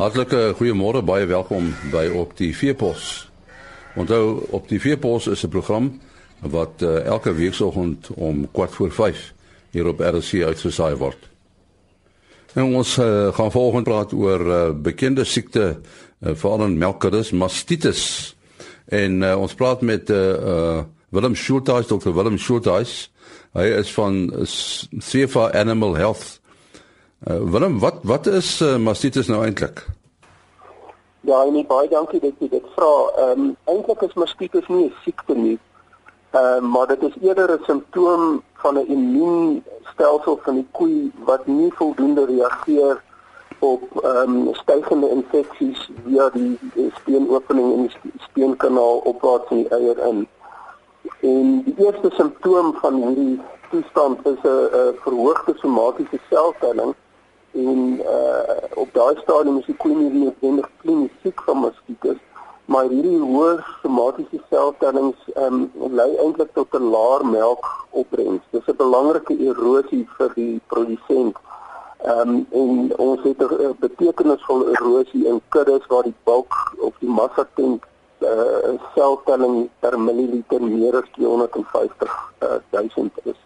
Hartlike goeiemôre, baie welkom by op die Veepos. Onthou op die Veepos is 'n program wat uh, elke weekoggend om kwart voor 5 hier op RC uitgesaai word. En ons uh, gaan volgende praat oor uh, bekende siekte uh, veral in melkkarres, mastitis. En uh, ons praat met uh, uh, Willem Schulteis, Dr. Willem Schulteis. Hy is van Sefa Animal Health Uh, Willem, wat wat is uh, mastitis nou eintlik? Ja, nee, baie dankie dat jy dit vra. Ehm um, eintlik is mastitis nie 'n siekte nie. Ehm uh, maar dit is eerder 'n simptoom van 'n immuunstelsel van die koei wat nie voldoende reageer op ehm um, stygende infeksies via die, die speenopening in die speenkanaal opwaarts in die eier in. En die eerste simptoom van hierdie toestand is 'n verhoogde somatiese seltelling en uh op daai stadium is die koei nie noodwendig klinies siek van mastitis maar hierdie hoë somatiese seltellings ehm um, lei eintlik tot 'n laer melkopbrengs. Dis 'n belangrike erosie vir die produsent. Ehm um, en ons het 'n betekenisvolle erosie in kuddes waar die bulk of die massa teen uh seltelling per milliliter meer as 250 uh, 1000 is.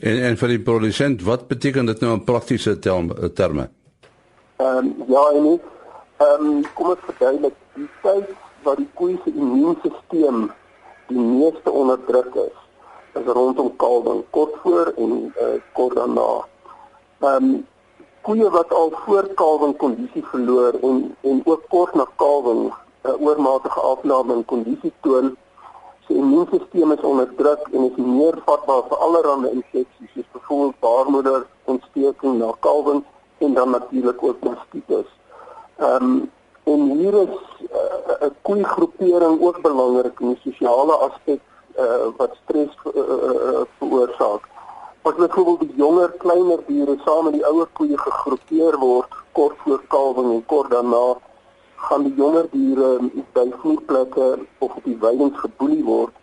En en vir die produsent, wat beteken dit nou in praktiese terme? Ehm um, ja, en nie. Ehm um, kom ek verduidelik, die tyd wat die koei se immuunstelsel die meeste onderdruk is, is rondom kalwing, kort voor en uh, kort daarna. Ehm um, koeie wat al voor kalwing kondisie verloor en en ook kort na kalwing 'n uh, oormatige afname in kondisie toon se immuunstelsel is onderdruk en is meer vatbaar vir allerlei infeksies soos byvoorbeeld baarmoederontsteking na kalwing en dan natuurlik ook mastitis. Ehm um, en hier is eh, 'n uh, koei groepering ook belangrik in die sosiale aspek uh, wat stres uh, uh, veroorsaak. As byvoorbeeld die jonger kleiner diere saam met die ouer koeie gegroepeer word kort voor kalwing en kort daarna gaan die jonger diere by voerplekke of op die weidings geboelie word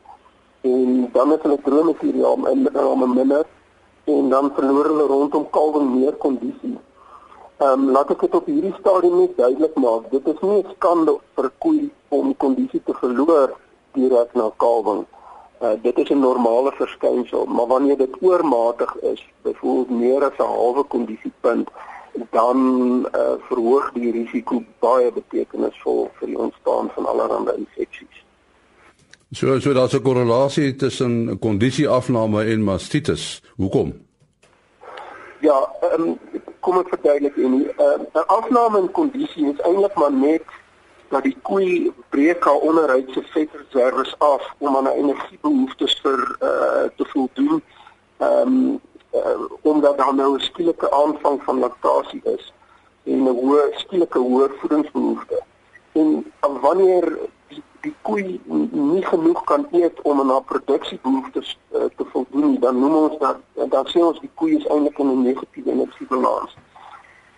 en dan is hulle droommateriaal in name minder en dan verloor hulle rondom kalwing meer kondisie. Ehm um, laat ek dit op hierdie stadium net duidelik maak, dit is nie 'n skande vir koei om kondisie te verloor direk na kalwing. Uh, dit is 'n normale verskynsel, maar wanneer dit oormatig is, byvoorbeeld meer as 'n halwe kondisiepunt, dan uh, verhoog die risiko baie betekenisvol vir die ontstaan van allerlei infeksies. So so daar's 'n korrelasie tussen kondisieafname en mastitis. Hoekom? Ja, um, kom ek verduidelik en 'n uh, afname in kondisie is eintlik maar net dat die koei breek haar onderhuidse vetreserwes af om aan haar energiebehoeftes vir uh, te voldoen. Ehm um, uh, omdat daar nou 'n skielike aanvang van laktasie is en 'n hoë skielike hoë voedingsbehoefte. En wanneer die die koei nie genoeg kan eet om aan haar produksiebehoeftes uh, te voldoen, dan noem ons dat dan sê ons die koei is eintlik in 'n negatiewe energiebalans.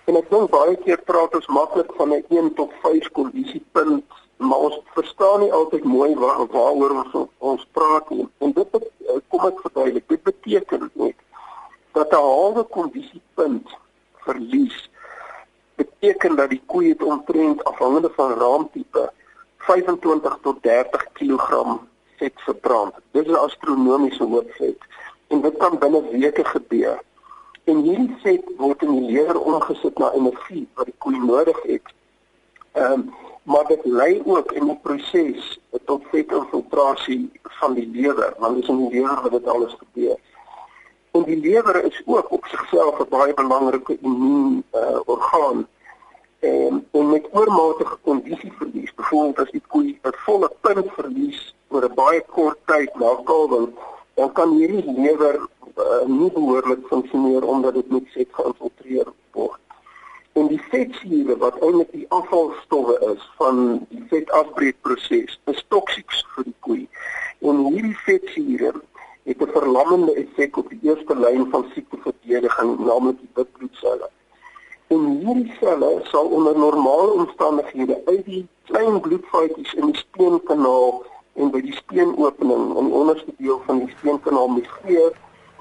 En ek dink baie keer praat ons maklik van 'n 1 tot 5 kondisiepunt, maar ons verstaan nie altyd mooi waar waaroor ons ons praat nie. En dit eh, kom ek verduidelik. Dit beteken net dat 'n halwe kondisiepunt verlies beteken dat die koei het omtrent afhangende van raamtipe 25 tot 30 kg vet verbrand. Dis 'n astronomiese hoop vet en dit kan binne weke gebeur. En hierdie vet word in die lewer omgesit na energie wat die koei nodig het. Ehm um, maar dit lei ook in die proses tot vetinfiltrasie van die lewer, want dis in die lewer wat dit alles gebeur. En die lewer is ook op sigself 'n baie belangrike immuun uh, orgaan. En, en met oormatige kondisieverlies, byvoorbeeld as die koei 'n volle punt verlies oor 'n baie kort tyd na kalwing, dan kan hierdie lewer uh, nie behoorlik funksioneer omdat dit met vet geïnfiltreer word. En die vetsure wat eintlik die afvalstowwe is van die vetafbreekproses, is toksies vir die koei. En hierdie vetsure het 'n verlammende effek op die eerste lyn van siekteverdediging, naamlik die wit bloedselle. En hierdie selle sal onder normale omstandighede uit die klein bloedvaatjies in die speenkanaal en by die speenopening in onderste deel van die speenkanaal migreer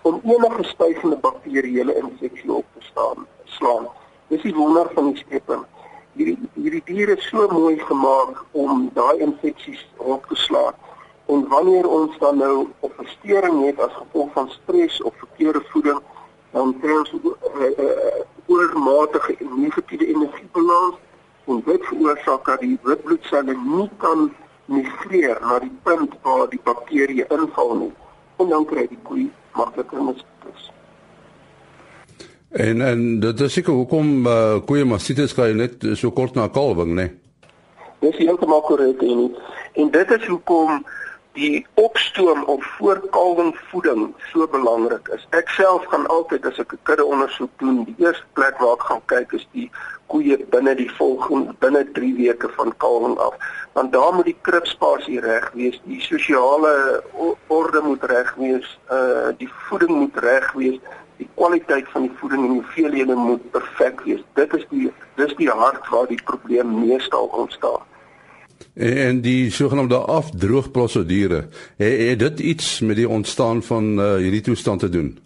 om enige stygende bakterieële infeksie op te staan slaan. Dis die wonder van die skepping. hierdie hierdie diere so mooi gemaak om daai infeksies op te slaan. En wanneer ons dan nou 'n verstoring het as gevolg van stres of verkeerde voeding, dan kry ons 'n uh, uh, oormatige negatiewe energiebalans en dit veroorsaak dat die witbloedselle nie kan migreer na die punt waar die bakterieë inval nie. En dan kry die koei makliker mastitis. En en dit is seker hoekom uh, koeie mastitis kry net so kort na kalwing, né? Nee? Dis heeltemal korrek en en dit is hoekom die opstoom op voorkalwingvoeding so belangrik is. Ek self gaan altyd as ek 'n kudde ondersoek doen, die eerste plek waar ek gaan kyk is die koeie binne die volgende binne 3 weke van kalwing af. Want daar moet die kribspasie reg wees, die sosiale orde moet reg wees, uh die voeding moet reg wees, die kwaliteit van die voeding en die hoeveelhede moet perfek wees. Dit is die dis die hart waar die probleem meestal ontstaan. En, die sogenaamde afdroogprosedure, het, het dit iets met die ontstaan van uh, hierdie toestand te doen?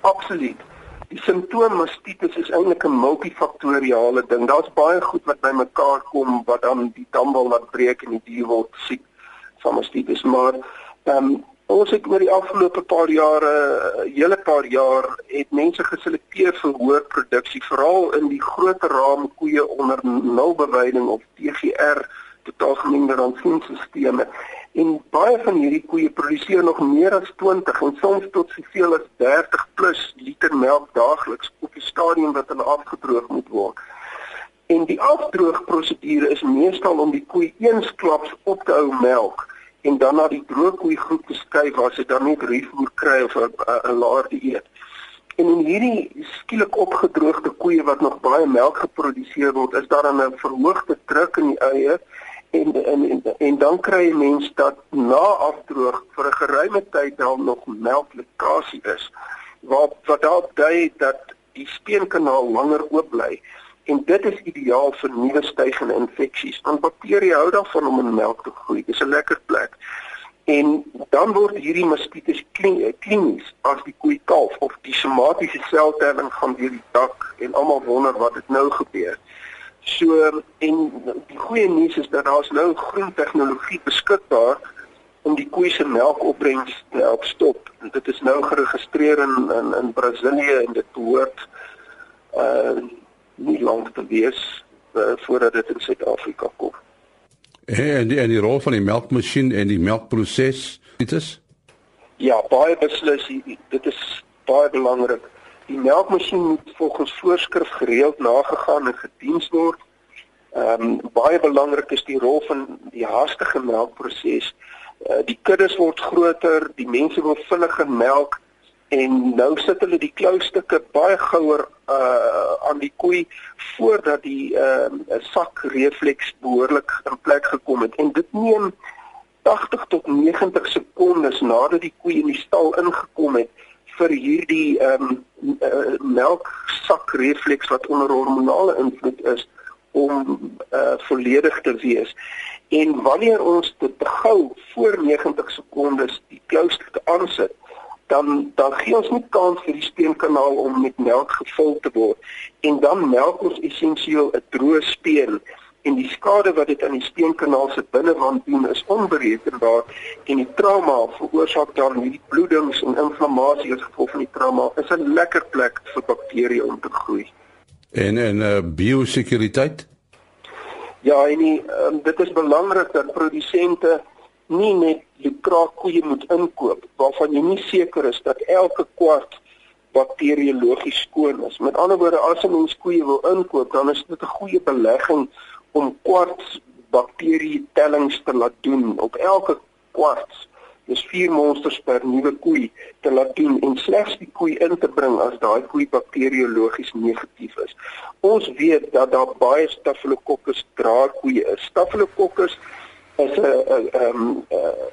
Absoluut. Die simptoom mastitis is eintlik 'n multifaktoriale ding. Daar's baie goed wat bymekaar kom wat dan die damwal laat breek en die dier word siek van mastitis, maar ehm um, ons het oor die afgelope paar jare, 'n hele paar jaar, het mense geselekteer vir hoë produksie, veral in die groter raam koeie onder nulbeweiding of TGR totaalgemengde rantsoenstelsels en baie van hierdie koeie produseer nog meer as 20 en soms tot soveel as 30 plus liter melk daagliks op die stadium wat hulle afgedroog moet word. En die afdroogprosedure is meestal om die koei eensklaps op te hou melk en dan na die droogkoei groep te skuif waar sy dan net ruwvoer kry of 'n laer dieet. En in hierdie skielik opgedroogde koeie wat nog baie melk geproduseer word, is daar 'n verhoogde druk in die eier en en en, en dan kry jy mens dat na afdroog vir 'n geruime tyd daar nog melklekasie is wat wat dalk dui dat die speenkanaal langer oop bly en dit is ideaal vir nuwe stygende infeksies want bakterieë hou daarvan om in melk te groei. Dis 'n lekker plek. En dan word hierdie mastitis klinies as die koei kalf of die somatiese seltelling gaan deur die dak en almal wonder wat dit nou gebeur So en die goeie nuus is dat daar's nou groen tegnologie beskikbaar om die koei se melkopbrengs te help stop. En dit is nou geregistreer in in, in Brasilië en dit behoort uh nie lank te wees uh, voordat dit in Suid-Afrika kom. En die, en die rol van die melkmasjien en die melkproses, dit is Ja, baie beslis, dit is baie belangrik. Die melkmasjien moet volgens voorskrif gereeld nagegaan en gediens word. Ehm um, baie belangrik is die rol van die haastige melkproses. Uh, die kuddes word groter, die mense wil vinniger melk en nou sit hulle die kloustukke baie gouer uh aan die koei voordat die uh, sak refleks behoorlik in plek gekom het en dit neem 80 tot 90 sekondes nadat die koei in die stal ingekom het vir hierdie ehm um, uh, melksak refleks wat onder hormonale invloed is om uh, volledig te wees. En wanneer ons dit te gou voor 90 sekondes die klouster aansit, dan dan gee ons nie kans vir die speenkanaal om met melk gevul te word en dan melk ons essensieel 'n droë speen en die skade wat dit aan die speenkanaal se binnewand doen is onberekenbaar en die trauma veroorsaak dan hierdie bloedings en inflammasie as gevolg van die trauma is 'n lekker plek vir bakterieë om te groei. En en uh, biosekuriteit? Ja, en die, um, dit is belangrik dat produsente nie net die kraakkoeie moet inkoop waarvan jy nie seker is dat elke kwart bakteriologies skoon is. Met ander woorde, as 'n mens koeie wil inkoop, dan is dit 'n goeie belegging om kwarts bakterie tellings te laat doen op elke kwarts dis vier monsters per nuwe koei te laat doen en slegs die koei in te bring as daai koei bakteriologies negatief is. Ons weet dat daar baie Staphylococcus draarkoeie is. Staphylococcus is 'n ehm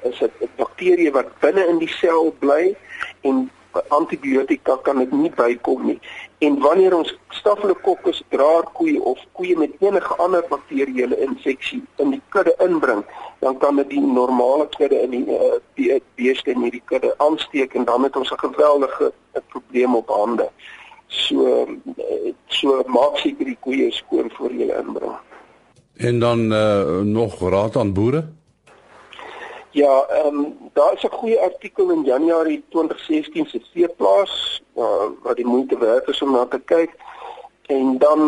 is 'n bakterie wat binne in die sel bly en antibiotika kan dit nie bykom nie. En wanneer ons Staphylococcus draarkoeie of koeie met enige ander bakterieële infeksie in die kudde inbring, dan kan dit die normale kudde in die uh, beeste in hierdie kudde aansteek en dan het ons 'n geweldige probleem op hande. So so maak seker die koeie skoon voor jy inbring. En dan uh, nog raad aan boere? Ja, ehm um, daar is 'n goeie artikel in Januarie 2016 se veeplaas uh, wat die moeite werd is om na te kyk. En dan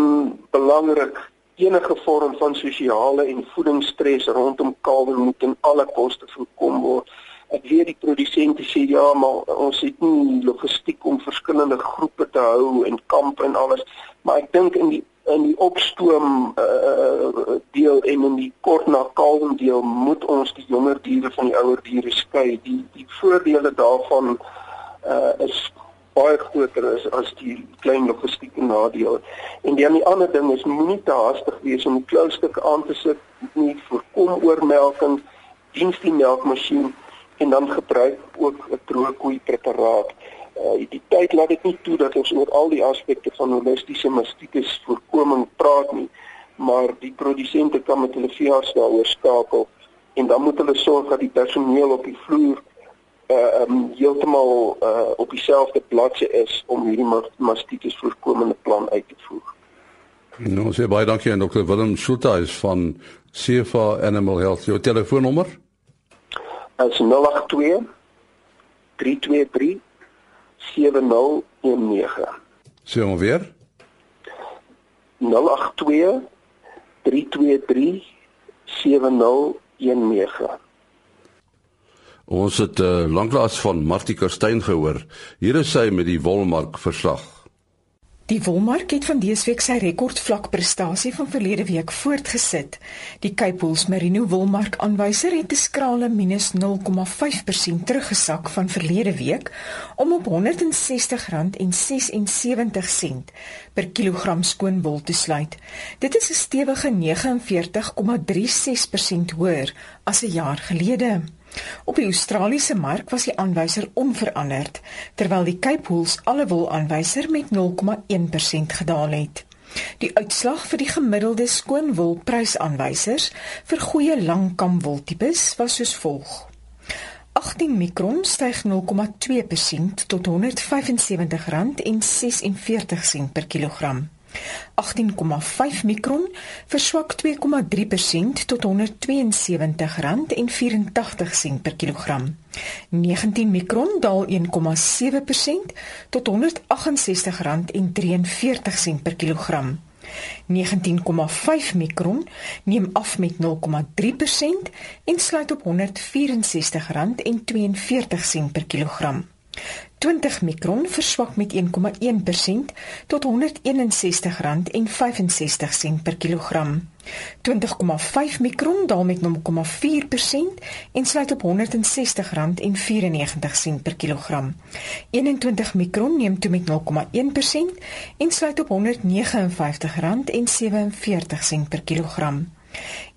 belangrik enige vorm van sosiale en voedingsstres rondom kalwe moet ten alle koste voorkom word. Ek weet die produsente sê ja, maar ons het nie logistiek om verskillende groepe te hou en kampe en alles, maar ek dink in die in die opstoom uh, deel en in die kort na kalwing deel moet ons die jonger diere van die ouer diere skei. Die die voordele daarvan uh, is baie groter as as die klein logistieke nadeel. En die ander ding is moenie te haastig wees om die kloustukke aan te sit nie voorkom oormelking, diens die melkmasjien en dan gebruik ook 'n droogkoei preparaat. Uh, die tyd laat dit nie toe dat ons oor al die aspekte van holistiese mastitis voorkoming praat nie, maar die produsente kan met hulle veearts daaroor skakel en dan moet hulle sorg dat die personeel op die vloer uh um heeltemal uh op dieselfde bladsy is om hierdie mastitis voorkomende plan uit te voer. Nou sê baie dankie aan Dr. Willem Schulteis van CFA Animal Health. Jou telefoonnommer? Is 082 323 7019. Sê hom weer. 082 323 7019. Ons het uh, lanklaas van Martie Kerstyn gehoor. Hier is sy met die wolmark verslag. Die wolmark het van dese week sy rekordvlak prestasie van verlede week voortgesit. Die Cape Wool's Merino wolmark aanwyser het 'n skrale minus 0,5% teruggesak van verlede week om op R160.76 per kilogram skoon wol te sluit. Dit is 'n stewige 49,36% hoër as 'n jaar gelede. Op die Australiese mark was die aanwyser onveranderd, terwyl die Cape Wool's alle wol aanwyser met 0,1% gedaal het. Die uitslag vir die gemiddelde skoonwol prysaanwysers vir goeie langkamwol tipes was soos volg. 18 mikron styg 0,2% tot R175,46 per kilogram. 18,5 mikron verswak 2,3% tot R172,84 per kilogram. 19 mikron daal 1,7% tot R168,43 per kilogram. 19,5 mikron neem af met 0,3% en sluit op R164,42 per kilogram. 20 mikron verswak met 1,1% tot R161,65 per kilogram. 20,5 mikron daal met 0,4% en sluit op R160,94 per kilogram. 21 mikron neem toe met 0,1% en sluit op R159,47 per kilogram.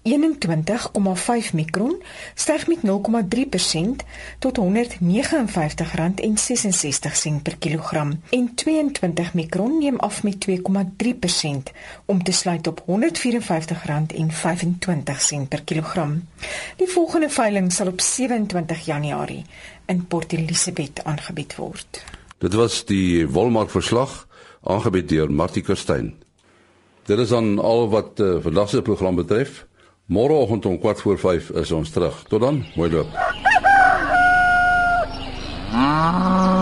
21,5 mikron styg met 0,3% tot R159,66 per kilogram en 22 mikron neem af met 2,3% om te sluit op R154,25 per kilogram. Die volgende veiling sal op 27 Januarie in Port Elizabeth aangebied word. Dit was die Wolmark verslag aangebied deur Martie Kerstyn. Dit is dan al wat uh, vandag se program betref. Môreoggend om 4 voor 5 is ons terug. Tot dan, mooi loop.